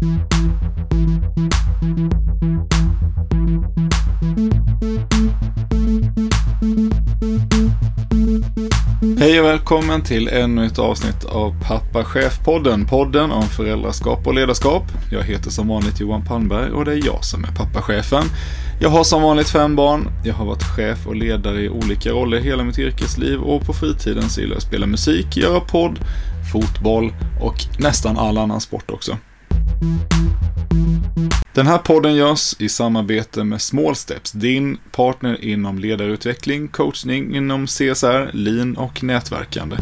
Hej och välkommen till ännu ett avsnitt av Pappa Chef-podden. Podden om föräldraskap och ledarskap. Jag heter som vanligt Johan Palmberg och det är jag som är pappachefen. Jag har som vanligt fem barn. Jag har varit chef och ledare i olika roller hela mitt yrkesliv och på fritiden så gillar jag att spela musik, göra podd, fotboll och nästan all annan sport också. Den här podden görs i samarbete med Small Steps, din partner inom ledarutveckling, coachning inom CSR, lean och nätverkande.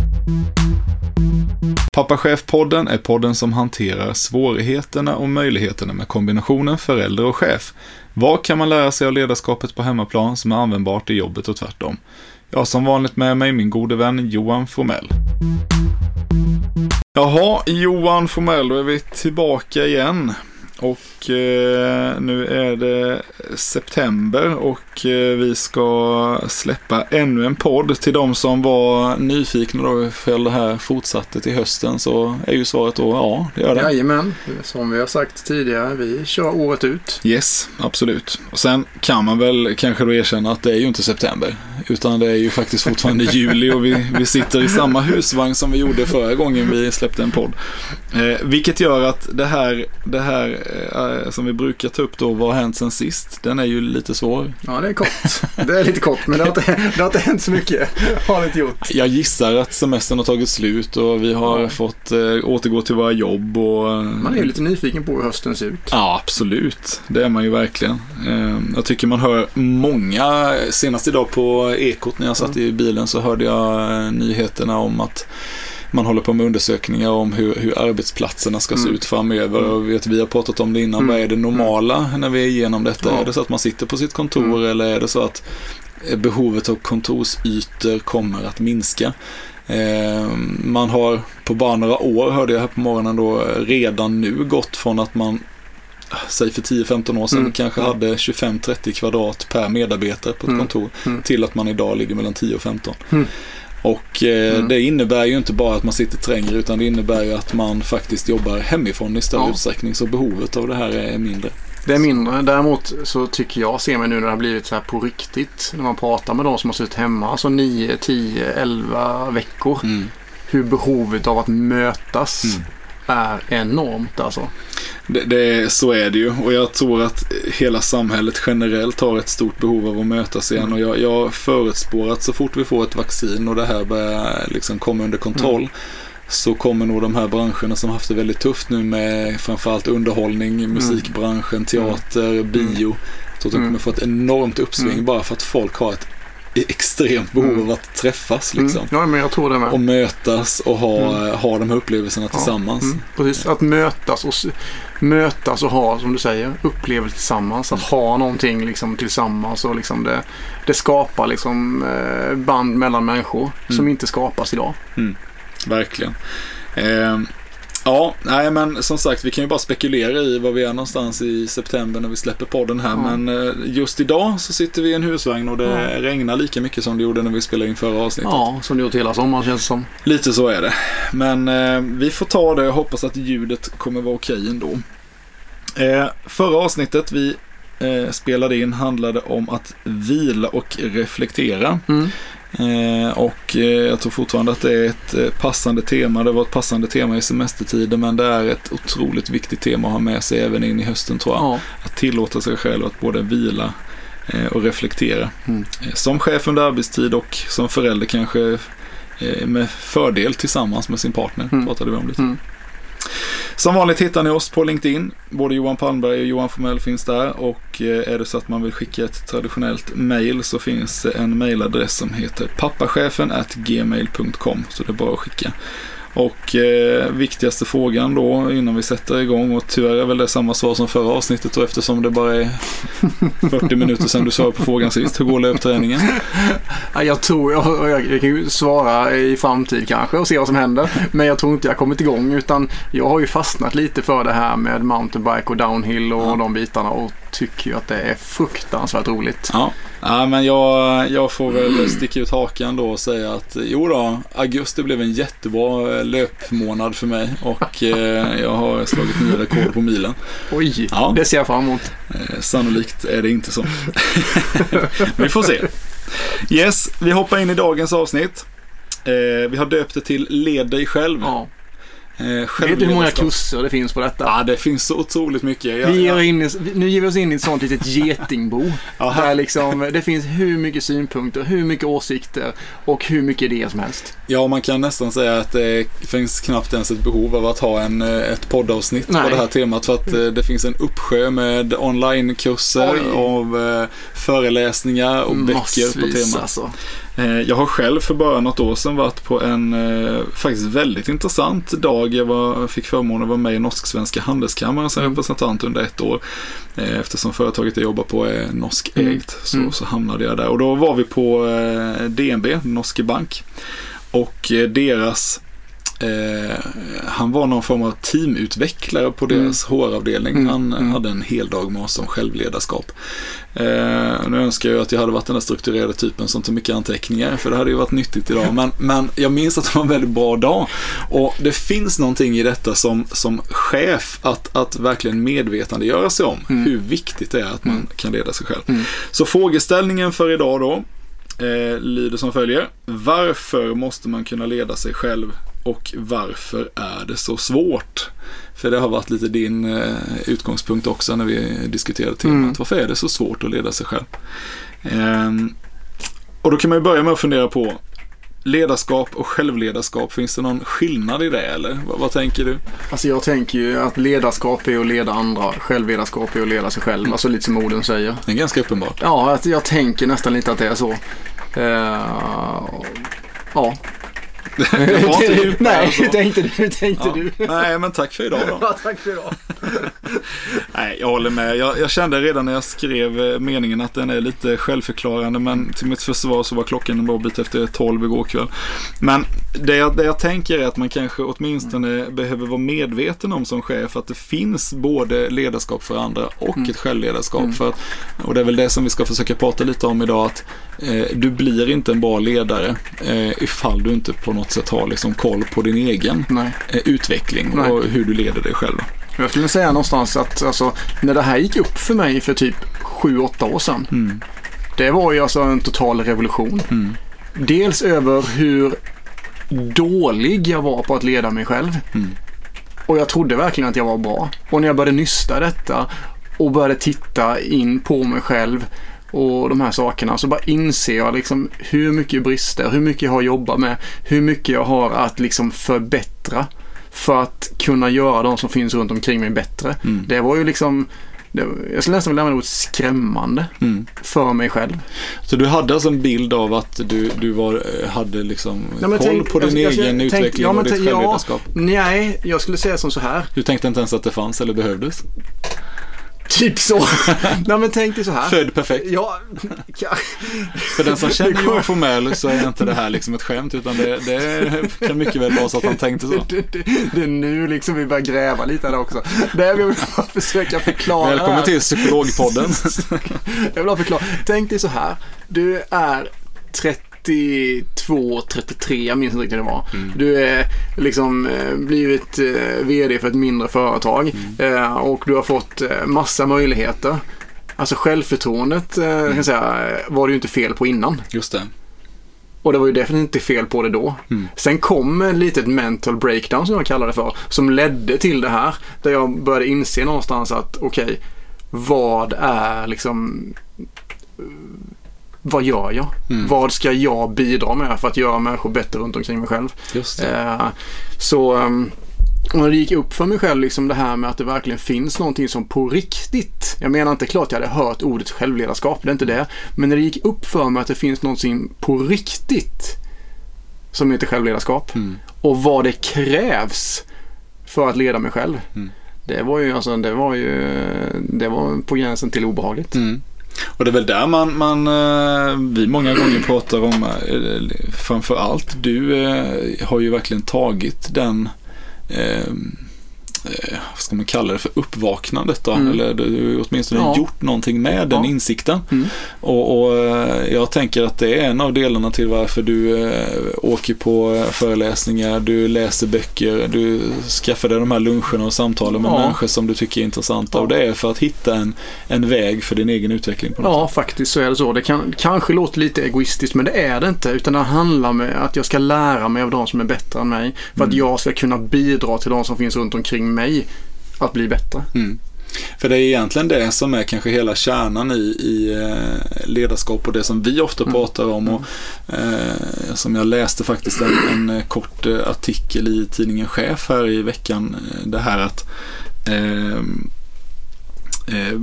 Pappa Chef-podden är podden som hanterar svårigheterna och möjligheterna med kombinationen förälder och chef. Vad kan man lära sig av ledarskapet på hemmaplan som är användbart i jobbet och tvärtom? Jag har som vanligt med mig min gode vän Johan Formell. Jaha, Johan Formell, då är vi tillbaka igen. Och eh, nu är det september och eh, vi ska släppa ännu en podd. Till de som var nyfikna då ifall det här fortsatte till hösten så är ju svaret då ja, det gör det. Jajamän, som vi har sagt tidigare, vi kör året ut. Yes, absolut. Och sen kan man väl kanske då erkänna att det är ju inte september. Utan det är ju faktiskt fortfarande juli och vi, vi sitter i samma husvagn som vi gjorde förra gången vi släppte en podd. Eh, vilket gör att det här, det här eh, som vi brukar ta upp då, vad har hänt sen sist? Den är ju lite svår. Ja, det är kort. Det är lite kort, men det har inte, det har inte hänt så mycket. Har inte gjort. Jag gissar att semestern har tagit slut och vi har Ja. fått eh, återgå till våra jobb och... eh, Man är ju lite nyfiken på hur hösten ser ut. Ja, absolut. Det är man ju verkligen. Eh, Jag tycker man hör många, senast idag på Ekot när jag satt i bilen så hörde jag eh, nyheterna om att man håller på med undersökningar om hur, hur arbetsplatserna ska se Mm. ut framöver. Och vet, vi har pratat om det innan. Mm. Vad är det normala när vi är igenom detta? Ja. Är det så att man sitter på sitt kontor Mm. eller är det så att eh, behovet av kontorsytor kommer att minska? Eh, man har på bara några år, hörde jag här på morgonen då, redan nu gått från att man säg för 10-15 år sedan, Mm. kanske Mm. hade 25-30 kvadrat per medarbetare på ett Mm. kontor Mm. till att man idag ligger mellan 10 och 15. Och eh, Mm. det innebär ju inte bara att man sitter trängre utan det innebär ju att man faktiskt jobbar hemifrån i större Ja. utsträckning så behovet av det här är mindre. Det är mindre. Däremot så tycker jag, ser man nu när det har blivit så här på riktigt, när man pratar med de som har suttit hemma, alltså 9, 10, 11 veckor, Mm. hur behovet av att mötas Mm. Är enormt alltså. Det, det, så är det ju och jag tror att hela samhället generellt har ett stort behov av att mötas igen Mm. och jag, jag förutspår att så fort vi får ett vaccin och det här börjar liksom komma under kontroll Mm. så kommer nog de här branscherna som haft det väldigt tufft nu med framförallt underhållning, musikbranschen, teater, bio. Jag tror att de Mm. kommer få ett enormt uppsving Mm. bara för att folk har ett extremt behov Mm. av att träffas liksom. Mm. Ja, men jag tror det med. Och mötas och ha, Mm. ha de här upplevelserna tillsammans. Mm, precis, att mötas och, mötas och ha, som du säger, upplevelser tillsammans. Att ha någonting liksom tillsammans och liksom det, det skapar liksom eh, band mellan människor som Mm. inte skapas idag. Verkligen. Eh, ja, nej men som sagt vi kan ju bara spekulera i var vi är någonstans i september när vi släpper podden här. Ja. Men eh, just idag så sitter vi i en husvagn och det Ja. regnar lika mycket som det gjorde när vi spelade in förra avsnittet. Ja, som det gjort hela sommaren känns det som. Lite så är det. Men eh, vi får ta det och hoppas att ljudet kommer vara okej ändå. Eh, förra avsnittet vi eh, spelade in handlade om att vila och reflektera. Mm. Eh, och eh, jag tror fortfarande att det är ett eh, passande tema. Det var ett passande tema i semestertiden men det är ett otroligt viktigt tema att ha med sig även in i hösten tror jag. Ja. Att tillåta sig själv att både vila och reflektera. Mm. Som chef under arbetstid och som förälder kanske med fördel tillsammans med sin partner. Mm. Pratade vi om lite. Mm. Som vanligt hittar ni oss på LinkedIn. Både Johan Palmberg och Johan Formell finns där. Och eh, är det så att man vill skicka ett traditionellt mail så finns det en mailadress som heter pappachefen gmail.com. Så det är bara att skicka. Och eh, viktigaste frågan då innan vi sätter igång och tyvärr är väl det samma svar som förra avsnittet och eftersom det bara är 40 minuter sedan du svarade på frågan sist. Hur går löpträningen? Ja, Jag tror, jag, jag, jag kan ju svara i framtid kanske och se vad som händer. Men jag tror inte jag kommit igång utan jag har ju fastnat lite för det här med mountainbike och downhill och Ja. de bitarna. Och tycker ju att det är fruktansvärt roligt. Ja, ja men jag, jag får väl sticka ut hakan då och säga att jo då, augusti blev en jättebra löpmånad för mig och eh, jag har slagit nya rekord på milen. Oj, Ja. det ser jag fram emot. Eh, sannolikt är det inte så. vi får se. Yes, vi hoppar in i dagens avsnitt. Eh, vi har döpt det till Led dig själv. Ja. Eh, Vet du hur många kurser det finns på detta? Ja, det finns så otroligt mycket. Jag, Vi ger in, i- nu ger vi oss in i ett sånt litet getingbo. Ja. Där liksom, det finns hur mycket synpunkter, hur mycket åsikter och hur mycket idéer som helst. ja, man kan nästan säga att det finns knappt ens ett behov av att ha en, eh, ett poddavsnitt Nej. på det här temat. För att eh, det finns en uppsjö med onlinekurser, av föreläsningar och böcker på Massvis, temat. alltså. Eh, Jag har själv för bara något år sedan varit på en eh, faktiskt väldigt intressant dag. Jag var, fick förmånen att vara med i Norsk-Svenska Handelskammaren som Mm. representant under ett år. Eh, Eftersom företaget jag jobbar på är norskägt Mm. så, Mm. så hamnade jag där. Och då var vi på DNB, Norske Bank. Och deras Eh, han var någon form av teamutvecklare på Mm. deras HR-avdelning. Mm, Han eh, mm. hade en hel dag med oss om självledarskap. Eh, nu önskar jag att jag hade varit den där strukturerade typen som tog mycket anteckningar, för det hade ju varit nyttigt idag. Men, men jag minns att det var en väldigt bra dag. Och det finns någonting i detta som, som chef att, att verkligen medvetandegöra sig om Mm. hur viktigt det är att man Mm. kan leda sig själv. Mm. Så frågeställningen för idag då eh, lyder som följer. Varför måste man kunna leda sig själv och varför är det så svårt? För det har varit lite din eh, utgångspunkt också när vi diskuterade temat. Mm. Varför är det så svårt att leda sig själv? Ehm, och då kan man ju börja med att fundera på ledarskap och självledarskap. Finns det någon skillnad i det eller? Vad, vad tänker du? Alltså jag tänker ju att ledarskap är att leda andra, självledarskap är att leda sig själv. Alltså lite som orden säger. Det är ganska uppenbart. Ja, att jag tänker nästan lite att det är så. Det var inte djupare Nej, hur tänkte du? Hur tänkte Ja. du? Nej, men tack för idag då. Ja, tack för idag. Nej, jag håller med. Jag, jag kände redan när jag skrev eh, meningen att den är lite självförklarande, men till mitt försvar så var klockan en bra bit efter 12 igår kväll. Men det jag, det jag tänker är att man kanske åtminstone behöver vara medveten om som chef att det finns både ledarskap för andra och Mm. ett självledarskap. Mm. För att, och det är väl det som vi ska försöka prata lite om idag, att eh, du blir inte en bra ledare eh, ifall du inte på något sätt har liksom koll på din egen eh, utveckling Nej. och hur du leder dig själv. Jag skulle säga någonstans att alltså, när det här gick upp för mig för typ 7-8 år sedan. Mm. Det var ju alltså en total revolution. Mm. Dels över hur dålig jag var på att leda mig själv. Mm. Och jag trodde verkligen att jag var bra. Och när jag började nysta detta och började titta in på mig själv och de här sakerna så bara inser jag liksom hur mycket brister, hur mycket jag har jobbat med, hur mycket jag har att liksom förbättra för att kunna göra de som finns runt omkring mig bättre. Mm. Det var ju liksom, det, jag skulle nästan vilja använda ordet skrämmande Mm. för mig själv. Så du hade alltså en bild av att du, du var, eh, hade liksom Nej, koll tänk- på din jag- jag- egen tänk- utveckling ja, men och ditt tänk- ja. självledarskap? Nej, jag skulle säga som så här. Du tänkte inte ens att det fanns eller behövdes? Typ så. Nej men tänk dig så här. Född perfekt. Ja. För den som känner Johan Formell så är inte det här liksom ett skämt utan det, det kan mycket väl vara så att han tänkte så. Det, det, det är nu liksom vi börjar gräva lite där också. Det jag vill bara försöka förklara. Välkommen här. till Psykologpodden. Jag vill bara förklara. Tänk dig så här. Du är 32, 33, jag minns inte riktigt hur det var. Mm. Du är liksom eh, blivit eh, VD för ett mindre företag Mm. eh, och du har fått massa möjligheter. Alltså självförtroendet Mm. kan säga, var det ju inte fel på innan. Just det. Och det var ju definitivt inte fel på det då. Mm. Sen kom ett litet mental breakdown som jag kallar det för. Som ledde till det här. Där jag började inse någonstans att okej, vad är liksom vad gör jag? Mm. Vad ska jag bidra med för att göra människor bättre runt omkring mig själv? Eh, så ehm, och det gick upp för mig själv liksom det här med att det verkligen finns någonting som på riktigt, jag menar inte klart jag hade hört ordet självledarskap, det är inte det. Men när det gick upp för mig att det finns någonting på riktigt som heter självledarskap Mm. och vad det krävs för att leda mig själv. Mm. Det var ju, alltså, det var ju, det var på gränsen till obehagligt. Mm. Och det är väl där man, man eh, vi många gånger pratar om, eh, framför allt du eh, har ju verkligen tagit den eh, vad ska man kalla det för, uppvaknandet då? Mm. Eller du har åtminstone Ja. gjort någonting med den Ja. insikten. Mm. Och, och eh, jag tänker att det är en av delarna till varför du eh, åker på föreläsningar, du läser böcker, du skaffar dig de här luncherna och samtalen med Ja. människor som du tycker är intressanta. Och det är för att hitta en, en väg för din egen utveckling. På något Ja, faktiskt så är det så. Det kan, kanske låter lite egoistiskt, men det är det inte. Utan det handlar om att jag ska lära mig av de som är bättre än mig. För att Mm. jag ska kunna bidra till de som finns runt omkring mig att bli bättre. Mm. För det är egentligen det som är kanske hela kärnan i, i eh, ledarskap och det som vi ofta Mm. pratar om. Och, eh, som jag läste faktiskt en, en eh, kort eh, artikel i tidningen Chef här i veckan. Det här att eh, eh,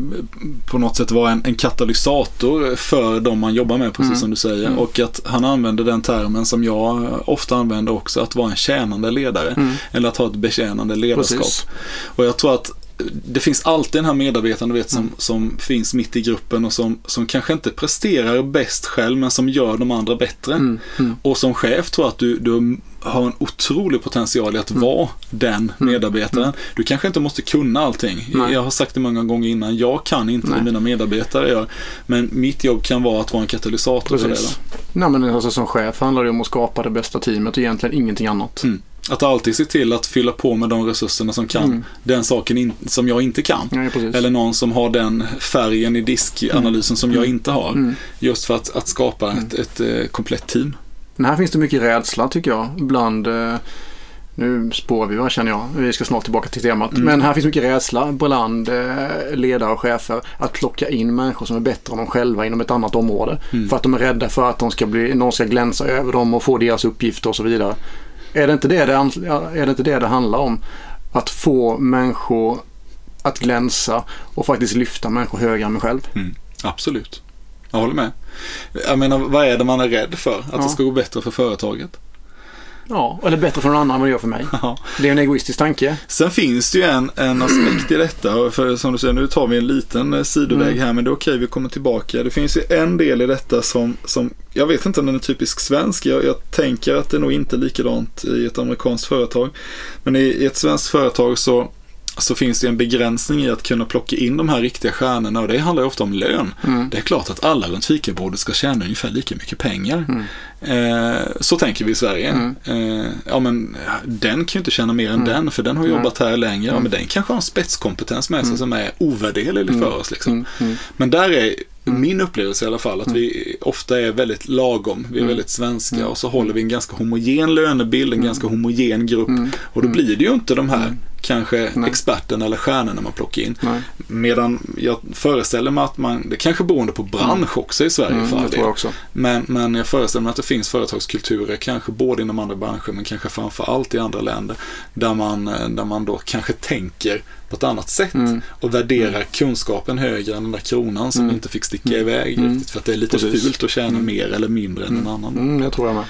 på något sätt vara en, en katalysator för de man jobbar med, precis Mm. som du säger. Mm. Och att han använder den termen som jag ofta använder också, att vara en tjänande ledare. Mm. Eller att ha ett betjänande ledarskap. Precis. Och jag tror att det finns alltid den här medarbetaren du vet, som, Mm. som finns mitt i gruppen och som, som kanske inte presterar bäst själv men som gör de andra bättre. Mm. Mm. Och som chef tror jag att du, du har en otrolig potential i att vara den medarbetaren. Du kanske inte måste kunna allting. Nej. Jag har sagt det många gånger innan, jag kan inte Nej. det mina medarbetare gör. Men mitt jobb kan vara att vara en katalysator för det. Precis. Då. Nej, men alltså, som chef handlar det om att skapa det bästa teamet och egentligen ingenting annat. Mm. Att alltid se till att fylla på med de resurserna som kan Mm. den saken in, som jag inte kan. Nej. Eller någon som har den färgen i diskanalysen som jag inte har. Mm. Just för att, att skapa ett, ett, eh, komplett team. Men här finns det mycket rädsla tycker jag. Bland, eh, nu spårar vi va känner jag. Vi ska snart tillbaka till temat. Mm. Men här finns mycket rädsla bland eh, ledare och chefer att plocka in människor som är bättre än de själva inom ett annat område. Mm. För att de är rädda för att de ska bli, någon ska glänsa över dem och få deras uppgifter och så vidare. Är det inte det det, är det, inte det, det handlar om? Att få människor att glänsa och faktiskt lyfta människor högre än mig själv. Absolut. Jag håller med. Jag menar, vad är det man är rädd för? Att Ja. det ska gå bättre för företaget? Ja, eller bättre för någon annan än vad det gör för mig. Ja. Det är en egoistisk tanke. Sen finns det ju en, en aspekt i detta. För som du säger, nu tar vi en liten eh, sidoväg Mm. här, men det är okej, vi kommer tillbaka. Det finns ju en del i detta som, som jag vet inte om den är typisk svensk. Jag, jag tänker att det nog inte är likadant i ett amerikanskt företag. Men i, i ett svenskt företag så så finns det en begränsning i att kunna plocka in de här riktiga stjärnorna och det handlar ofta om lön. Mm. Det är klart att alla runt fikabordet ska tjäna ungefär lika mycket pengar. Mm. Eh, så tänker vi i Sverige. Mm. Eh, ja men den kan ju inte tjäna mer än Mm. den för den har jobbat här länge. Ja Mm. men den kanske har en spetskompetens med sig Mm. som är ovärderlig Mm. för oss. Liksom. Mm. Mm. Men där är Mm. min upplevelse i alla fall att vi ofta är väldigt lagom. Vi är Mm. väldigt svenska Mm. och så håller vi en ganska homogen lönebild, en Mm. ganska homogen grupp. Mm. Och då Mm. blir det ju inte de här Mm. Kanske Nej. experterna eller stjärnorna man plockar in. Nej. Medan jag föreställer mig att man, det kanske beroende på bransch också i Sverige Mm, för all del. jag också. Men, men jag föreställer mig att det finns företagskulturer, kanske både inom andra branscher men kanske framför allt i andra länder, där man, eh, där man då kanske tänker på ett annat sätt Mm. och värderar kunskapen högre än den där kronan som Mm. inte fick sticka Mm. iväg Mm. riktigt för att det är lite Precis. fult att tjäna Mm. mer eller mindre än en annan. Mm, det tror jag med.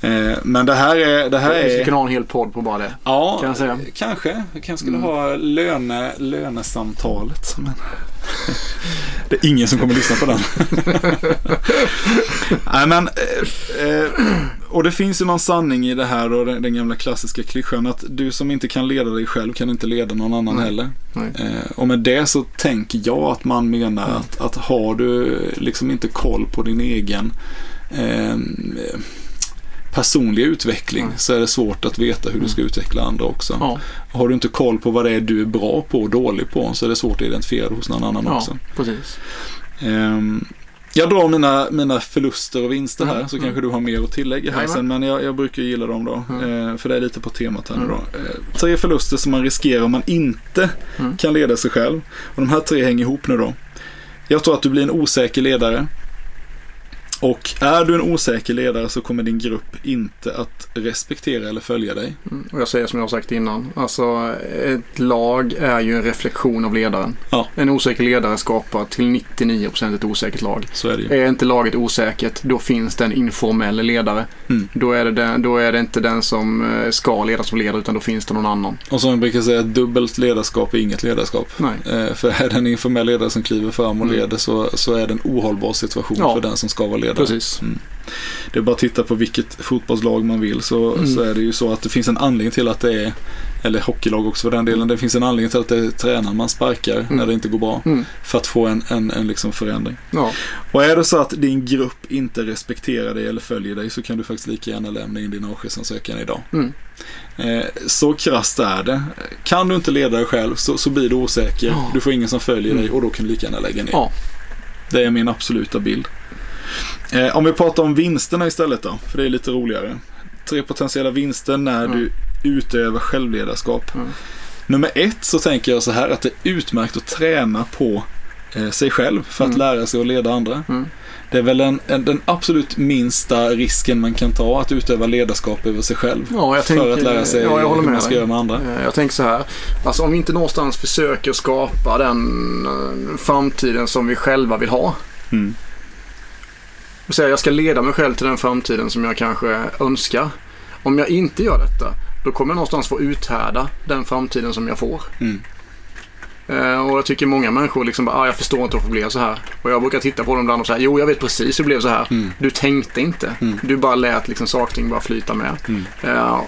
Eh, men det här är, det här Vi skulle kunna ha en hel podd på bara det. Ja, Kan jag säga. kanske. Vi kanske skulle Mm. ha löne, lönesamtalet. Men... det är ingen som kommer lyssna på den. Nej, men, eh, eh, och det finns ju någon sanning i det här och den, gamla klassiska klyschan att du som inte kan leda dig själv kan inte leda någon annan Nej. heller. Nej. Och med det så tänker jag att man menar Mm. att, att har du liksom inte koll på din egen eh, personliga utveckling Mm. så är det svårt att veta hur du ska utveckla andra också. Ja, Har du inte koll på vad det är du är bra på och dålig på så är det svårt att identifiera hos någon annan ja också. precis. Ehm, jag drar mina, mina förluster och vinster här Mm, så mm. kanske du har mer att tillägga här Jajamän. sen men jag, jag brukar gilla dem då. Mm. Eh, för det är lite på temat här nu Mm. då. Eh, tre förluster som man riskerar om man inte Mm. kan leda sig själv. Och de här tre hänger ihop nu då. Jag tror att du blir en osäker ledare. Och är du en osäker ledare så kommer din grupp inte att respektera eller följa dig. Mm. Och jag säger som jag har sagt innan. Alltså ett lag är ju en reflektion av ledaren. Ja. En osäker ledare skapar till 99% ett osäkert lag. Så är det ju. Är inte laget osäkert, då finns det en informell ledare. Mm. Då, är det den, då är det inte den som eh, ska leda som leder, utan då finns det någon annan. Och som jag brukar säga, dubbelt ledarskap är inget ledarskap. Nej. Eh, för är det en informell ledare som kliver fram och Mm. leder så, så är det en ohållbar situation Ja. för den som ska vara ledare. Lagledare. Precis. Det är bara att titta på vilket fotbollslag man vill så, Mm. så är det ju så att det finns en anledning till att det är, eller hockeylag också för den delen, det finns en anledning till att det är tränaren man sparkar när det inte går bra. Mm. För att få en, en, en liksom förändring. Ja. Och är det så att din grupp inte respekterar dig eller följer dig så kan du faktiskt lika gärna lämna in din avskedsansökan idag. Mm. Eh, så krasst är det. Kan du inte leda dig själv så, så blir du osäker. Ja. Du får ingen som följer dig Mm. och då kan du lika gärna lägga ner. Ja. Det är min absoluta bild. Eh, om vi pratar om vinsterna istället då, för det är lite roligare. Tre potentiella vinster när Mm. du utövar självledarskap. Mm. Nummer ett så tänker jag så här att det är utmärkt att träna på eh, sig själv för att Mm. lära sig att leda andra. Mm. Det är väl en, en, den absolut minsta risken man kan ta att utöva ledarskap över sig själv. Ja, jag för tänker, att lära sig ja, jag håller hur man ska dig. göra med andra. Eh, Jag tänker så här. Alltså om vi inte någonstans försöker skapa den eh, framtiden som vi själva vill ha. Mm. Säga jag ska leda mig själv till den framtiden som jag kanske önskar. Om jag inte gör detta, då kommer jag någonstans få uthärda den framtiden som jag får. Mm. Eh, och jag tycker många människor liksom bara, ah, jag förstår inte varför det blev så här. Och jag brukar titta på dem ibland och säga, jo jag vet precis hur det blev så här. Mm. Du tänkte inte. Mm. Du bara lät liksom saker och ting bara flyta med. Mm. Eh,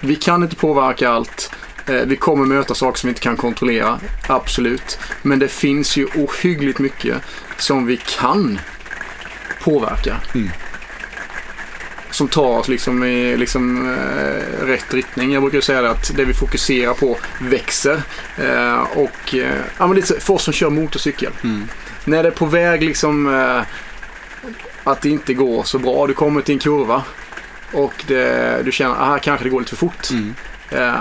vi kan inte påverka allt. Eh, vi kommer möta saker som vi inte kan kontrollera. Absolut. Men det finns ju ohyggligt mycket som vi kan påverka. Mm. Som tar oss liksom i liksom, eh, rätt riktning. Jag brukar säga det att det vi fokuserar på växer. Eh, och eh, ja, men lite för oss som kör motorcykel. Mm. När det är på väg liksom eh, att det inte går så bra. Du kommer till en kurva och det, du känner att här kanske det går lite för fort. Mm. Eh,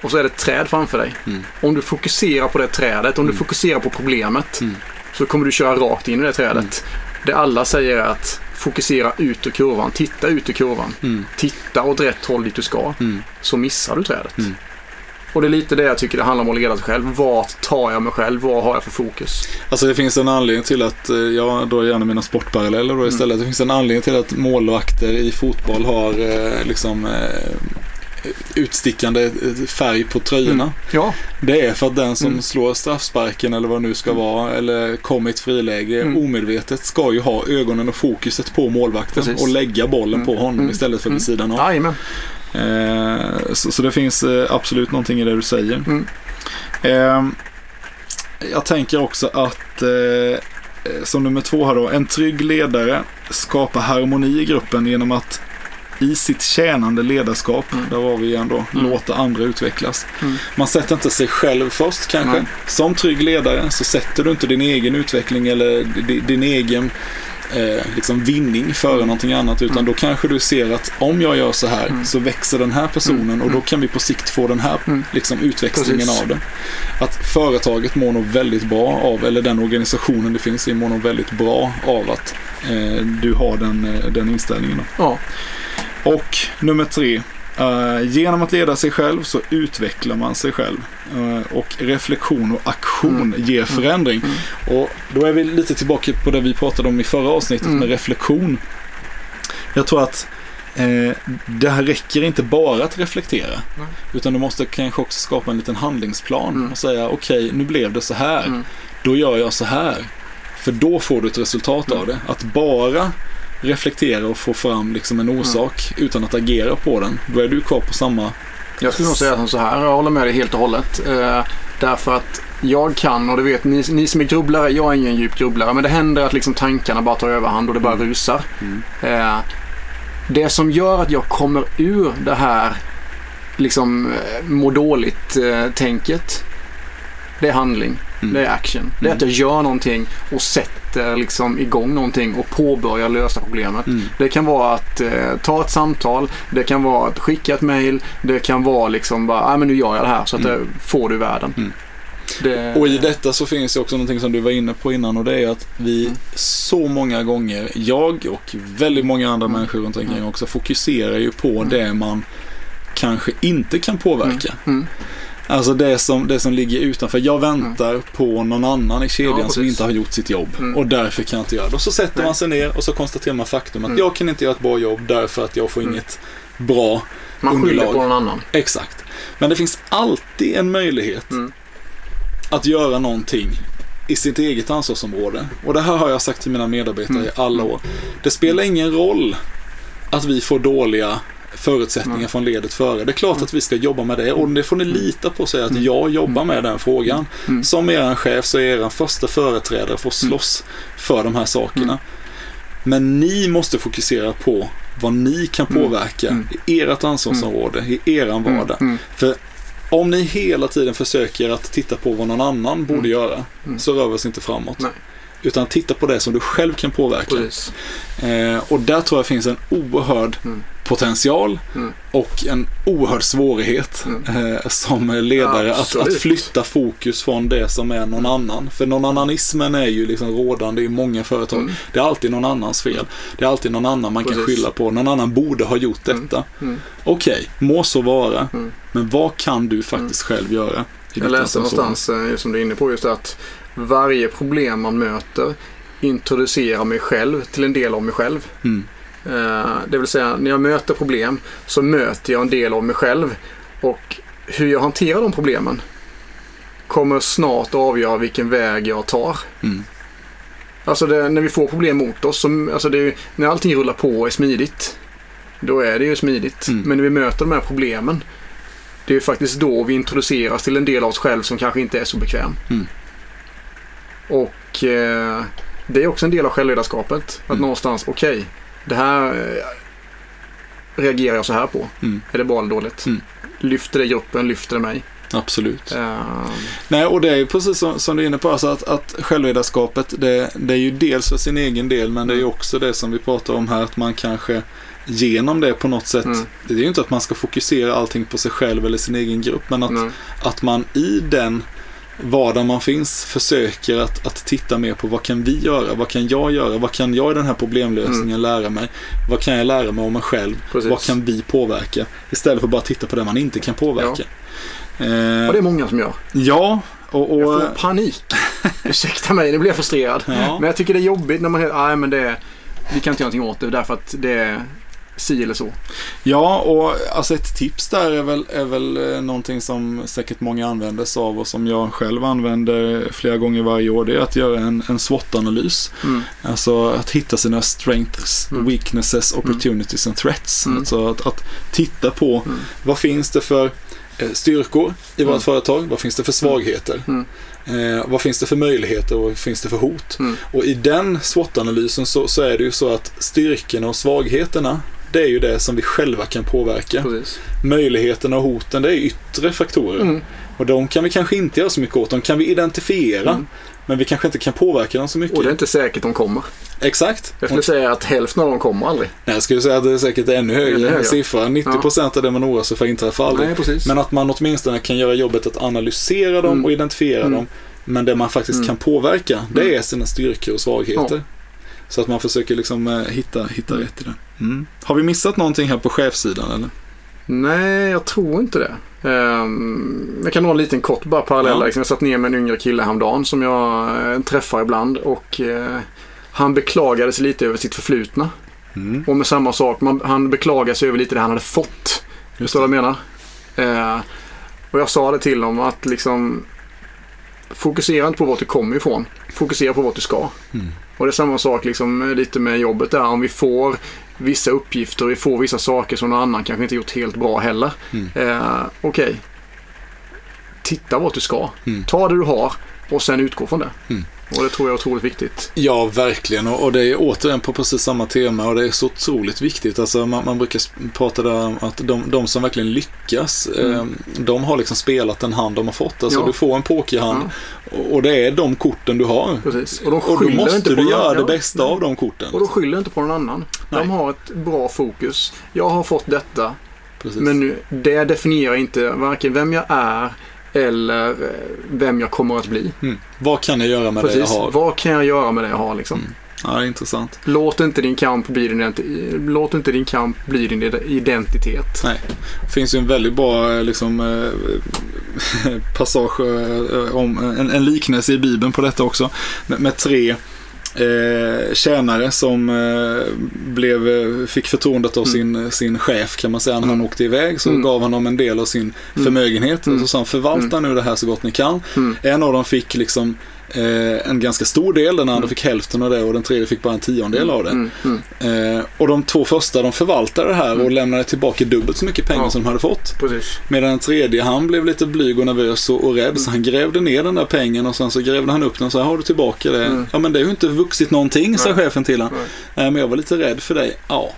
och så är det ett träd framför dig. Mm. Om du fokuserar på det trädet, om Mm. du fokuserar på problemet Mm. så kommer du köra rakt in i det trädet. Det alla säger är att fokusera ut ur kurvan, titta ut ur kurvan. Mm. Titta åt rätt håll dit du ska, Mm. så missar du trädet. Mm. Och det är lite det jag tycker det handlar om att leda sig själv. Vart tar jag mig själv? Vad har jag för fokus? Alltså det finns en anledning till att, eh, jag drar gärna mina sportparalleller Mm. då istället. Det finns en anledning till att målvakter i fotboll har eh, liksom eh, utstickande färg på tröjorna. Mm. Ja, Det är för att den som Mm. slår straffsparken eller vad det nu ska vara eller kommer i ett friläge Mm. omedvetet ska ju ha ögonen och fokuset på målvakten Precis. och lägga bollen på Mm. honom Mm. istället för Mm. vid sidan av. jajamän. Eh, så, så det finns eh, absolut någonting i det du säger. Mm. Eh, jag tänker också att eh, som nummer två här då, en trygg ledare skapar harmoni i gruppen genom att i sitt tjänande ledarskap, Mm. där var vi igen då, Mm. låta andra utvecklas. Mm. Man sätter inte sig själv först kanske. Nej. Som trygg ledare så sätter du inte din egen utveckling eller di- din egen eh, liksom vinning före Mm. någonting annat. Utan Mm. då kanske du ser att om jag gör så här Mm. så växer den här personen Mm. och då kan vi på sikt få den här liksom, utväxlingen Precis. av det. Att företaget mår nog väldigt bra av, eller den organisationen det finns i mår nog väldigt bra av att eh, du har den, eh, den inställningen. Då. Ja, Och nummer tre. eh, genom att leda sig själv så utvecklar man sig själv. Eh, och reflektion och aktion Mm. ger förändring. Och då är vi lite tillbaka på det vi pratade om i förra avsnittet Mm. med reflektion. Jag tror att eh, det här räcker inte bara att reflektera. Utan du måste kanske också skapa en liten handlingsplan Mm. och säga okej, nu blev det så här. mm. Då gör jag så här. För då får du ett resultat Mm. av det. Att bara reflektera och få fram liksom Mm. en orsak utan att agera på den. Då är du kvar på samma... Jag skulle nog säga som så här, jag håller med dig helt och hållet. Eh, därför att jag kan, och det vet ni, ni som är grubblare, jag är ingen djup grubblare, men det händer att liksom tankarna bara tar överhand och det bara Mm. rusar. Eh, det som gör att jag kommer ur det här liksom eh, må dåligt-tänket, det är handling. Mm. Det är action. Det är att jag gör någonting och sätter liksom igång någonting och påbörjar lösa problemet. Mm. Det kan vara att eh, ta ett samtal, det kan vara att skicka ett mail, det kan vara liksom bara, ah, men nu gör jag det här så att Mm. det får du i världen. Mm. Det, Och i detta så finns ju också någonting som du var inne på innan och det är att vi Mm. så många gånger, jag och väldigt många andra Mm. människor runt omkring Mm. också fokuserar ju på Mm. det man kanske inte kan påverka. Mm. Alltså det som, det som ligger utanför. Jag väntar på någon annan i kedjan Ja, som inte har gjort sitt jobb. Mm. Och därför kan jag inte göra det. Och så sätter Nej. man sig ner och så konstaterar man faktum att Mm. jag kan inte göra ett bra jobb därför att jag får Mm. inget bra. Man skyller underlag. på någon annan. Exakt. Men det finns alltid en möjlighet Mm. att göra någonting i sitt eget ansvarsområde. Och det här har jag sagt till mina medarbetare i alla år. Det spelar ingen roll att vi får dåliga förutsättningar från ledet före. Det är klart att vi ska jobba med det och det får ni lita på sig att jag jobbar med den frågan. Som er chef så är er första företrädare för att slåss för de här sakerna. Men ni måste fokusera på vad ni kan påverka i ert ansvarsområde, i eran vardag. För om ni hela tiden försöker att titta på vad någon annan borde göra så rör vi oss inte framåt. Nej. Utan titta på det som du själv kan påverka. Eh, och där tror jag finns en oerhörd Mm. Potential Mm. och en oerhörd svårighet eh, som ledare att, att flytta fokus från det som är någon annan. För någon annanismen är ju liksom rådande i många företag. Mm. Det är alltid någon annans fel. Det är alltid någon annan man kan Precis. skylla på. Någon annan borde ha gjort detta. Mm. Okej, må så vara. Mm. Men vad kan du faktiskt själv göra? Jag läste någonstans, eh, som du är inne på, just att varje problem man möter introducerar mig själv till en del av mig själv. Eh, Det vill säga, när jag möter problem så möter jag en del av mig själv. Och hur jag hanterar de problemen kommer snart avgöra vilken väg jag tar. Mm. Alltså det, när vi får problem mot oss, så, alltså det, när allting rullar på och är smidigt, då är det ju smidigt. Mm. Men när vi möter de här problemen, det är ju faktiskt då vi introduceras till en del av oss själv som kanske inte är så bekväm. Mm. Och eh, det är också en del av självledarskapet. Att Mm. någonstans, okej, det här eh, reagerar jag så här på. Mm. Är det bra eller dåligt? Mm. Lyfter det gruppen? Lyfter det mig? Absolut. Eh, Nej, och det är ju precis som, som du är inne på, alltså att, att självledarskapet det, det är ju dels för sin egen del, men det är ju också det som vi pratar om här, att man kanske genom det på något sätt, Mm. det är ju inte att man ska fokusera allting på sig själv eller sin egen grupp, men att, nej. att man i den vardag man finns försöker att, att titta mer på vad kan vi göra, vad kan jag göra, vad kan jag i den här problemlösningen lära mig, vad kan jag lära mig om mig själv, Precis. vad kan vi påverka, istället för bara titta på det man inte kan påverka. Eh, Och det är många som gör. ja, och, och Jag får panik. Ursäkta mig, nu blir jag frustrerad. Ja. Men jag tycker det är jobbigt när man säger nej men det är, vi kan inte göra någonting åt det därför att det är si eller så. Ja, och alltså ett tips där är väl, är väl eh, någonting som säkert många använder sig av och som jag själv använder flera gånger varje år. Det är att göra en, en SWOT-analys. Mm. Alltså att hitta sina strengths, Mm. weaknesses, opportunities and threats. Mm. Alltså att, att titta på Mm. vad finns det för eh, styrkor i vårt Mm. företag? Vad finns det för svagheter? Mm. Eh, vad finns det för möjligheter och vad finns det för hot? Mm. Och i den SWOT-analysen så, så är det ju så att styrkorna och svagheterna det är ju det som vi själva kan påverka. Precis. Möjligheterna och hoten det är yttre faktorer. Mm. Och de kan vi kanske inte göra så mycket åt. De kan vi identifiera. Mm. Men vi kanske inte kan påverka dem så mycket. Och det är inte säkert de kommer. Exakt. Jag skulle säga att hälften av dem kommer aldrig. Nej, jag skulle säga att det är säkert ännu högre högre. siffra. 90% av det man oroar sig för inträffar aldrig. Nej, precis. Men att man åtminstone kan göra jobbet att analysera dem Mm. och identifiera Mm. dem. Men det man faktiskt Mm. kan påverka, det Mm. är sina styrkor och svagheter. Ja. Så att man försöker liksom eh, hitta, hitta Mm. rätt i det. Mm. Har vi missat någonting här på chefssidan eller? Nej, jag tror inte det. Um, jag kan dra en liten kort bara parallell. Ja. Liksom, jag satt ner med en yngre kille häromdagen som jag eh, träffar ibland och eh, han beklagade sig lite över sitt förflutna. Mm. Och med samma sak, man, han beklagade sig över lite det han hade fått. Förstår du vad jag menar? Eh, och jag sa det till honom att liksom fokusera inte på vart du kommer ifrån. Fokusera på vart du ska. Mm. Och det är samma sak liksom lite med jobbet där. Om vi får vissa uppgifter, vi får vissa saker som någon annan kanske inte gjort helt bra heller. Mm. Eh, Okej. Titta vart du ska. Mm. Ta det du har och sen utgå från det. Mm. Och det tror jag är otroligt viktigt. Ja, verkligen. Och, och det är återigen på precis samma tema och det är så otroligt viktigt. Alltså, man, man brukar prata där om att de, de som verkligen lyckas, Mm. eh, de har liksom spelat den hand de har fått. Alltså, Ja. Du får en pokerhand Ja, och, och det är de korten du har. precis. Och, de Och då måste inte på du göra det Ja. bästa av de korten. Och då skyller inte på någon annan. Nej. De har ett bra fokus. Jag har fått detta. Precis. Men nu, det definierar inte varken vem jag är eller eh, vem jag kommer att bli. mm. Vad kan jag göra med det jag Precis. har? Vad kan jag göra med det jag har liksom? Mm. Ja, intressant. Låt inte din kamp bli din, låt inte din kamp bli din ide- identitet. Nej. Det finns ju en väldigt bra eh, liksom, eh, passage om en, en liknelse i Bibeln på detta också. Med, med tre eh, tjänare som eh, blev, eh, fick förtroendet av sin, sin chef kan man säga. När han Mm. åkte iväg så Mm. gav han dem en del av sin Mm. förmögenhet. Mm. Och så sa han förvalta nu det här så gott ni kan. Mm. En av dem fick liksom eh, en ganska stor del, den andra fick hälften av det och den tredje fick bara en tiondel av det. Mm, mm. Eh, och de två första de förvaltade det här och lämnade tillbaka dubbelt så mycket pengar Ja. som de hade fått. Precis. Medan den tredje, han blev lite blyg och nervös och, och rädd så han grävde ner den där pengen och sen så grävde han upp den och sa har du tillbaka det? Mm. Ja men det har ju inte vuxit någonting, sa chefen till honom. Nej men jag var lite rädd för dig. Ja.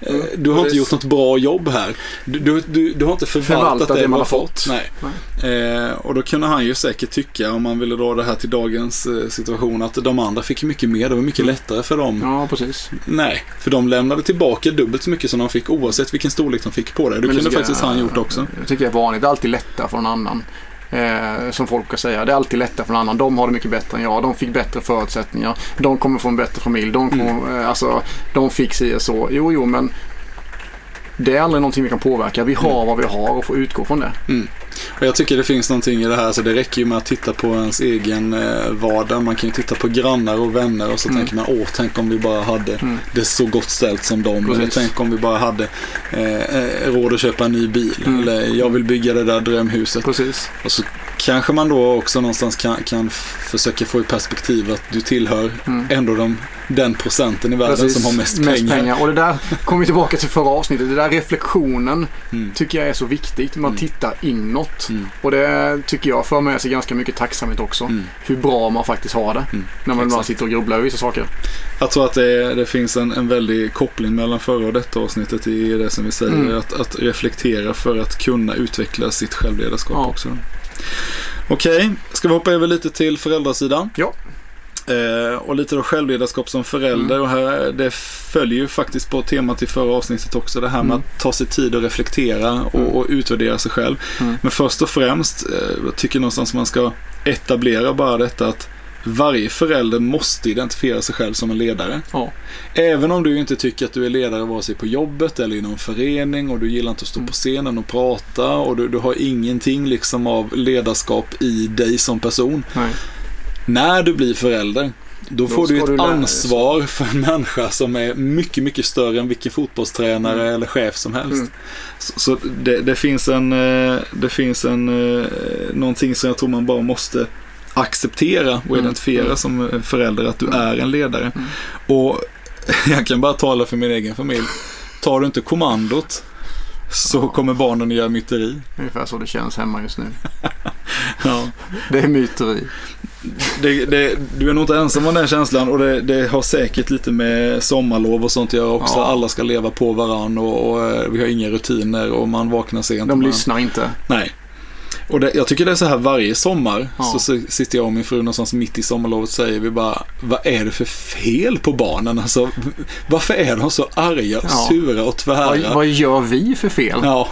Eh, Mm, Du har inte gjort något bra jobb här. Du, du, du, du har inte förvaltat, Förvaltat det man har fått. fått. Nej. Eh, och då kunde han ju säkert tycka, om man ville dra det här till dagens eh, situation, att de andra fick mycket mer. Det var mycket lättare för dem. Ja, precis. Nej, för de lämnade tillbaka dubbelt så mycket som de fick oavsett vilken storlek de fick på det. Det kunde faktiskt jag- han gjort också. Det tycker jag är vanligt. Det är alltid lättare för någon annan. Eh, som folk kan säga. Det är alltid lättare för någon annan. De har det mycket bättre än jag. De fick bättre förutsättningar. De kommer få en bättre familj. De, kommer, Mm. eh, alltså, de fick si och så. Jo, jo, men det är aldrig någonting vi kan påverka. Vi har Mm. vad vi har och får utgå från det. Och jag tycker det finns någonting i det här, så det räcker ju med att titta på ens egen eh, vardag. Man kan ju titta på grannar och vänner och så Mm. tänker man, åh, tänk om vi bara hade Mm. det så gott ställt som dem. Eller tänk om vi bara hade eh, eh, råd att köpa en ny bil. Mm. Eller jag vill bygga det där drömhuset. Precis. Och så kanske man då också någonstans kan, kan försöka få i perspektiv att du tillhör Mm. ändå de, den procenten i världen Precis. som har mest, pengar. Och det där kommer vi tillbaka till förra avsnittet. Det där reflektionen Mm. tycker jag är så viktigt. Man Mm. tittar inåt. Mm. Och det tycker jag för med sig ganska mycket tacksamhet också. Mm. Hur bra man faktiskt har det. Mm. När man Exakt. sitter och grubblar över vissa saker. Jag tror att det, det finns en, en väldig koppling mellan förra och detta avsnittet i det som vi säger. Att, att reflektera för att kunna utveckla sitt självledarskap Ja. också. Okej, ska vi hoppa över lite till föräldrasidan? Ja. Eh, och lite då självledarskap som förälder. Mm. Och här, det följer ju faktiskt på temat i förra avsnittet också. Det här med Mm. att ta sig tid att reflektera och, Mm. och utvärdera sig själv. Mm. Men först och främst, eh, jag tycker någonstans man ska etablera bara detta att varje förälder måste identifiera sig själv som en ledare. Ja. Även om du inte tycker att du är ledare vare sig på jobbet eller i någon förening och du gillar inte att stå Mm. på scenen och prata och du, du har ingenting liksom av ledarskap i dig som person. Nej. När du blir förälder, då, Då får du ett du lära dig ansvar för en människa som är mycket, mycket större än vilken fotbollstränare eller chef som helst. Mm. Så, så det, det finns en, eh, det finns en, eh, någonting som jag tror man bara måste acceptera och Mm. identifiera Mm. som eh, förälder att du Mm. är en ledare. Mm. Och jag kan bara tala för min egen familj. Tar du inte kommandot så kommer barnen att göra myteri. Ungefär så det känns hemma just nu. Ja. Det är myteri. Det, det, du är nog inte ensam om den känslan och det, det har säkert lite med sommarlov och sånt att göra också. Ja. Alla ska leva på varann och, och eh, vi har inga rutiner och man vaknar sent. De och man, lyssnar inte. Nej. Och det, jag tycker det är så här varje sommar Ja. så, så sitter jag och min fru någonstans mitt i sommarlovet och säger vi bara Vad är det för fel på barnen? Alltså, varför är de så arga och Ja. sura och tvära? Vad, vad gör vi för fel? Ja.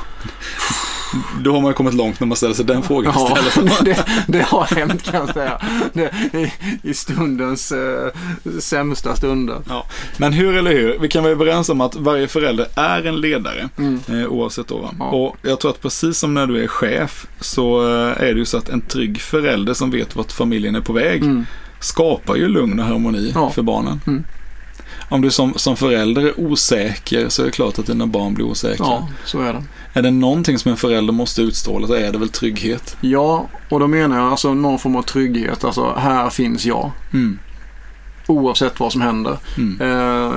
Då har man ju kommit långt när man ställer sig den frågan Ja, istället. det, det har hänt kan jag säga. Det, i, I stundens eh, sämsta stunder. Ja. Men hur eller hur, vi kan vara överens om att varje förälder är en ledare. Mm. Eh, oavsett då. Ja. Och jag tror att precis som när du är chef så eh, är det ju så att en trygg förälder som vet vart familjen är på väg Mm. skapar ju lugn och harmoni Ja. för barnen. Mm. Om du som, som förälder är osäker så är det klart att dina barn blir osäkra. Ja, så är det. Är det någonting som en förälder måste utstråla så är det väl trygghet. Ja, och då menar jag alltså någon form av trygghet. Alltså, här finns jag. Mm. Oavsett vad som händer. Mm. Eh,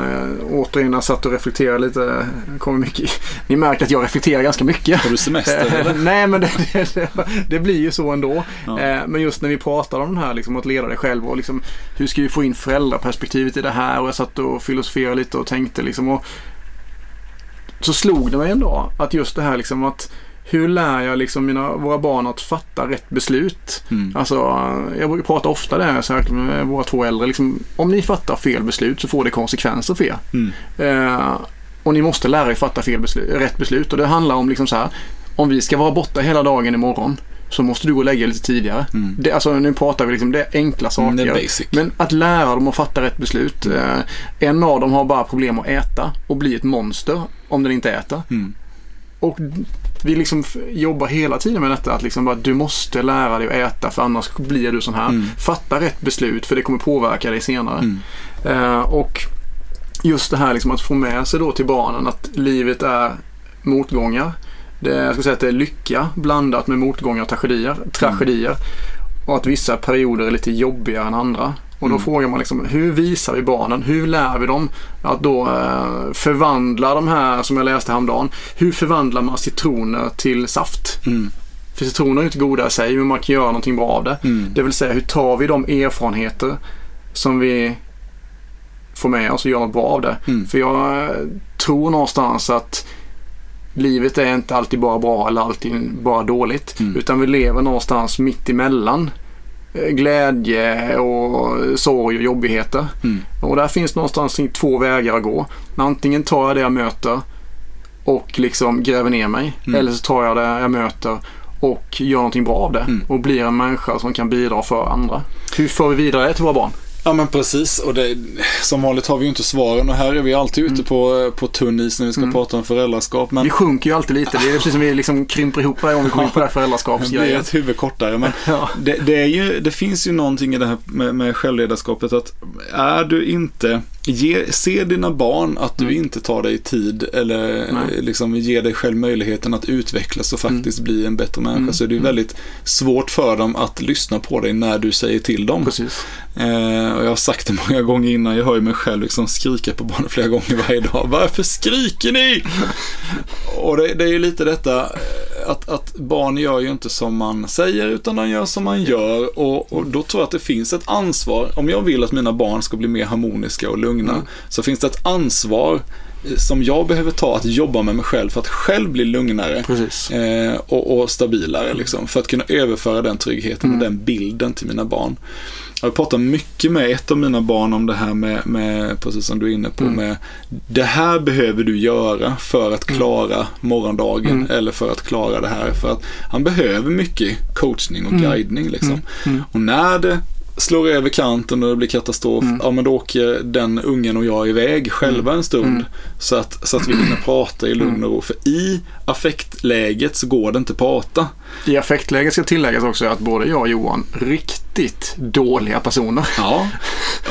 återigen, jag satt och reflekterade lite. Kommer mycket. Ni märker att jag reflekterar ganska mycket. Har du semester Eh, eller? Nej, men det, det, det, det blir ju så ändå. Ja. Eh, men just när vi pratar om det här, liksom, att leda dig själv och liksom, hur ska vi få in föräldraperspektivet i det här? Och jag satt och filosoferade lite och tänkte liksom. Och så slog det mig en dag att just det här liksom att hur lär jag liksom mina, våra barn att fatta rätt beslut? Mm. Alltså, jag brukar prata ofta det här särskilt med våra två äldre. Liksom, om ni fattar fel beslut så får det konsekvenser för er. Mm. Eh, och ni måste lära er fatta fel beslut, rätt beslut. Och det handlar om liksom så här. Om vi ska vara borta hela dagen imorgon så måste du gå och lägga dig lite tidigare. Mm. Det, alltså, nu pratar vi liksom, det är enkla saker. Mm, är. Men att lära dem att fatta rätt beslut. Eh, en av dem har bara problem att äta och bli ett monster om den inte äter. Mm. Och vi liksom jobbar hela tiden med detta att liksom bara, du måste lära dig att äta för annars blir du sån här. Mm. Fatta rätt beslut för det kommer påverka dig senare. Mm. Eh, och just det här liksom att få med sig då till barnen att livet är motgångar. Det, jag skulle säga att det är lycka blandat med motgångar och tragedier. tragedier. och att vissa perioder är lite jobbigare än andra. Och då Mm. frågar man liksom, hur visar vi barnen? Hur lär vi dem att då eh, förvandla de här, som jag läste häromdagen, hur förvandlar man citroner till saft? Mm. För citroner är ju inte goda i sig, men man kan göra någonting bra av det. Mm. Det vill säga, hur tar vi de erfarenheter som vi får med oss och gör något bra av det? Mm. För jag eh, tror någonstans att livet är inte alltid bara bra eller alltid bara dåligt. Mm. Utan vi lever någonstans mitt emellan eh, glädje och sorg och jobbigheter. Mm. Och där finns någonstans två vägar att gå. Antingen tar jag det jag möter och liksom gräver ner mig. Mm. Eller så tar jag det jag möter och gör någonting bra av det. Mm. Och blir en människa som kan bidra för andra. Hur för vi vidare till våra barn? Ja men precis och det, som vanligt har vi ju inte svaren och här är vi alltid ute på, på tunn is när vi ska Mm. prata om föräldraskap. Men Vi sjunker ju alltid lite. Det är precis som vi liksom krymper ihop varje gång vi kommer in på det här det blir föräldraskapsgrejen. ett huvud kortare. Men Ja. det, det, är ju, det finns ju någonting i det här med, med självledarskapet att är du inte, ge, se dina barn att du Mm. inte tar dig tid eller Nej. liksom ger dig själv möjligheten att utvecklas och faktiskt bli en bättre människa Mm. så är det ju Mm. väldigt svårt för dem att lyssna på dig när du säger till dem. Precis. Eh, och jag har sagt det många gånger innan, jag hör ju mig själv liksom skrika på barnen flera gånger varje dag. Varför skriker ni? och det, det är ju lite detta eh, att, att barn gör ju inte som man säger utan de gör som man gör. Och, och då tror jag att det finns ett ansvar. Om jag vill att mina barn ska bli mer harmoniska och lugna Mm. så finns det ett ansvar eh, som jag behöver ta att jobba med mig själv för att själv bli lugnare eh, och, och stabilare liksom, för att kunna överföra den tryggheten Mm. och den bilden till mina barn. Jag pratar mycket med ett av mina barn om det här med, med precis som du är inne på, Mm. med det här behöver du göra för att klara morgondagen Mm. eller för att klara det här. För att han behöver mycket coachning och Mm. guidning liksom. Mm. Mm. Och när det slår över kanten och det blir katastrof, Mm. ja men då åker den ungen och jag iväg själva en stund. Mm. Så, att, så att vi hinner prata i lugn och ro. För i affektläget så går det inte att prata. I affektläget ska tilläggas också att både jag och Johan riktigt dåliga personer. Ja,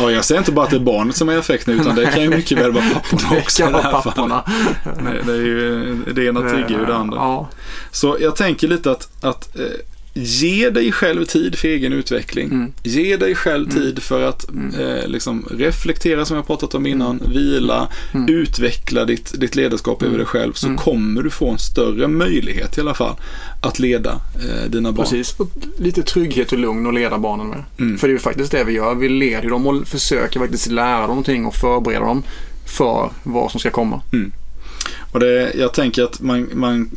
och jag säger inte bara att det är barnet som är i affekt nu, utan det kan ju mycket väl vara papporna Det också. kan vara papporna. Det, det är ju det ena triggar ju det andra. Ja. Så jag tänker lite att, att eh, ge dig själv tid för egen utveckling. Mm. Ge dig själv Mm. tid för att eh, liksom reflektera som jag pratat om innan, vila, Mm. utveckla ditt, ditt ledarskap över Mm. dig själv så Mm. kommer du få en större möjlighet i alla fall att leda eh, dina barn. Precis. Och lite trygghet och lugn att leda barnen med. Mm. För det är ju faktiskt det vi gör. Vi leder dem och försöker faktiskt lära dem någonting och förbereda dem för vad som ska komma. Och det, jag tänker att man, man,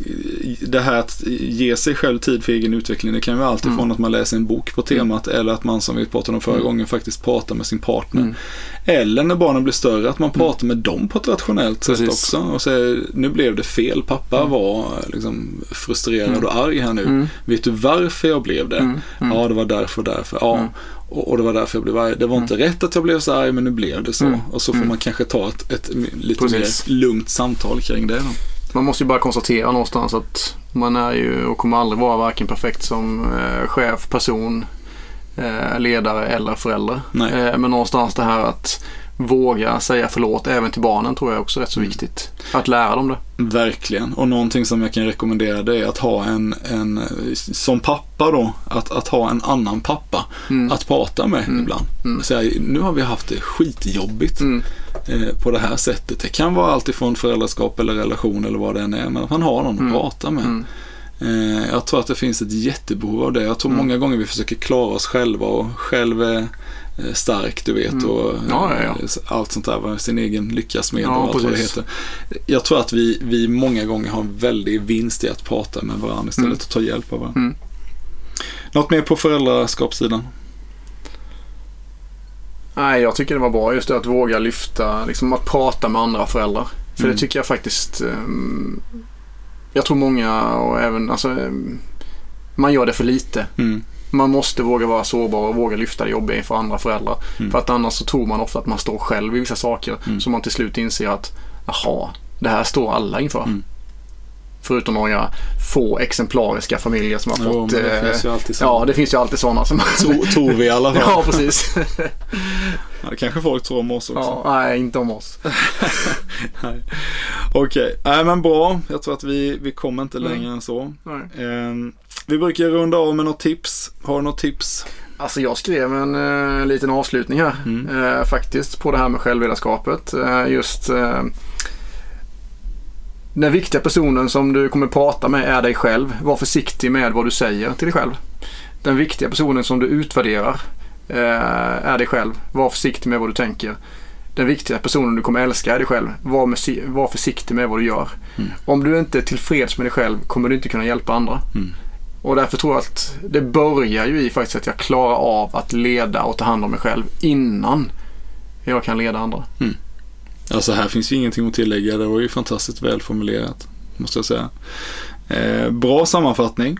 det här att ge sig själv tid för egen utveckling, det kan ju vara allt ifrån Mm. att man läser en bok på temat eller att man som vi pratade om förra Mm. gången faktiskt pratar med sin partner. Mm. Eller när barnen blir större, att man pratar med dem på ett rationellt sätt Precis. också. Och säger, nu blev det fel, pappa Mm. var liksom frustrerad Mm. och arg här nu. Mm. Vet du varför jag blev det? Mm. Mm. Ja, det var därför och därför. Ja. Mm. Och, och det var därför jag blev arg. Det var inte rätt att jag blev så arg, men nu blev det så. Mm. Och så får Mm. man kanske ta ett, ett lite Precis. mer lugnt samtal kring det. Då. Man måste ju bara konstatera någonstans att man är ju och kommer aldrig vara varken perfekt som eh, chef, person, eh, ledare eller förälder. Nej. Eh, men någonstans det här att våga säga förlåt även till barnen tror jag också är rätt så Mm. viktigt. Att lära dem det. Verkligen. Och någonting som jag kan rekommendera det är att ha en, en som pappa då, att, att ha en annan pappa Mm. att prata med Mm. ibland. Mm. Säga, nu har vi haft det skitjobbigt Mm. Eh, på det här sättet. Det kan vara allt ifrån föräldraskap eller relation eller vad det än är, men att man har någon Mm. att prata med. Mm. Eh, jag tror att det finns ett jättebehov av det. Jag tror Mm. många gånger vi försöker klara oss själva och själv är eh, stark, du vet. Mm. Och, Ja, ja, ja. Allt sånt där, sin egen lyckas med och allt vad det heter. Jag tror att vi, vi många gånger har en väldig vinst i att prata med varandra istället Mm. och ta hjälp av varandra. Mm. Något mer på föräldraskapssidan? Nej, jag tycker det var bra just det att våga lyfta, liksom att prata med andra föräldrar. För Mm. det tycker jag faktiskt, ehm, jag tror många och även, alltså, ehm, man gör det för lite. Mm. Man måste våga vara sårbar och våga lyfta det jobbiga inför andra föräldrar. Mm. För att annars så tror man ofta att man står själv i vissa saker. Mm. Så man till slut inser att, jaha, det här står alla inför. Mm. Förutom några få exemplariska familjer som har Jo, fått... det eh, finns ju alltid så. ja, det finns ju alltid sådana som... Vi i alla fall. ja, precis. Ja, det kanske folk tror om oss också. ja, nej, inte om oss. Nej. Okej, nej men bra. Jag tror att vi, vi kommer inte Mm. längre än så. Ehm, Vi brukar runda av med något tips. Har du något tips? Alltså jag skrev en eh, liten avslutning här Mm. eh, faktiskt på det här med självledarskapet. Eh, just eh, den viktiga personen som du kommer prata med är dig själv. Var försiktig med vad du säger till dig själv. Den viktiga personen som du utvärderar eh, är dig själv. Var försiktig med vad du tänker. Den viktiga personen du kommer älska är dig själv. Var, med, var försiktig med vad du gör. Mm. Om du inte är tillfreds med dig själv kommer du inte kunna hjälpa andra. Mm. Och därför tror jag att det börjar ju i faktiskt att jag klarar av att leda och ta hand om mig själv innan jag kan leda andra. Alltså här finns ju ingenting att tillägga. Det var ju fantastiskt välformulerat. Måste jag säga. Eh, bra sammanfattning.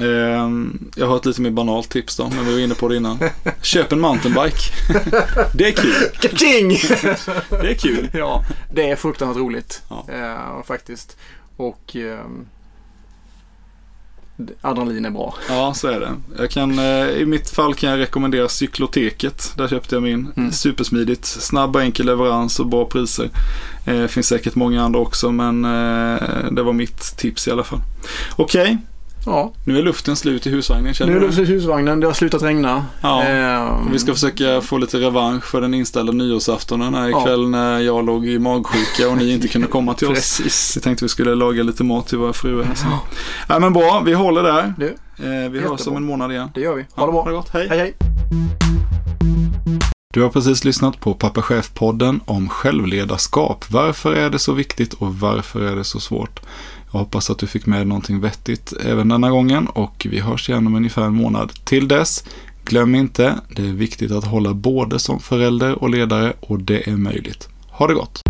Eh, jag har ett lite mer banalt tips då, men vi var inne på det innan. Köp en mountainbike. det är kul. Kaching! Det är kul. ja, det är fruktansvärt roligt Ja. eh, faktiskt. Och ehm, adrenalin är bra. Ja, så är det. Jag kan, eh, I mitt fall kan jag rekommendera Cykloteket. Där köpte jag min. Mm. Supersmidigt. Snabb och enkel leverans och bra priser. Eh, finns säkert många andra också, men eh, det var mitt tips i alla fall. Okej, Ja, nu är luften slut i husvagnen. Känner nu är det det? precis husvagnen. Det har slutat regna. Ja. Ehm, Vi ska försöka få lite revansch för den inställda nyårsaftonen här Ja. ikväll när jag låg i magsjuka och ni inte kunde komma till oss. Precis. Vi tänkte vi skulle laga lite mat till våra fruar sen. Ja, men bra, vi håller där. Du, Eh, vi hörs Jättebra. om en månad igen. det gör vi. Ja, Ha det bra. Ha det gott, hej. Hej hej. Du har precis lyssnat på Pappa Chef-podden om självledarskap. Varför är det så viktigt och varför är det så svårt? Jag hoppas att du fick med någonting vettigt även denna gången och vi hörs igen om ungefär en månad. Till dess, glöm inte, det är viktigt att hålla både som förälder och ledare och det är möjligt. Ha det gott!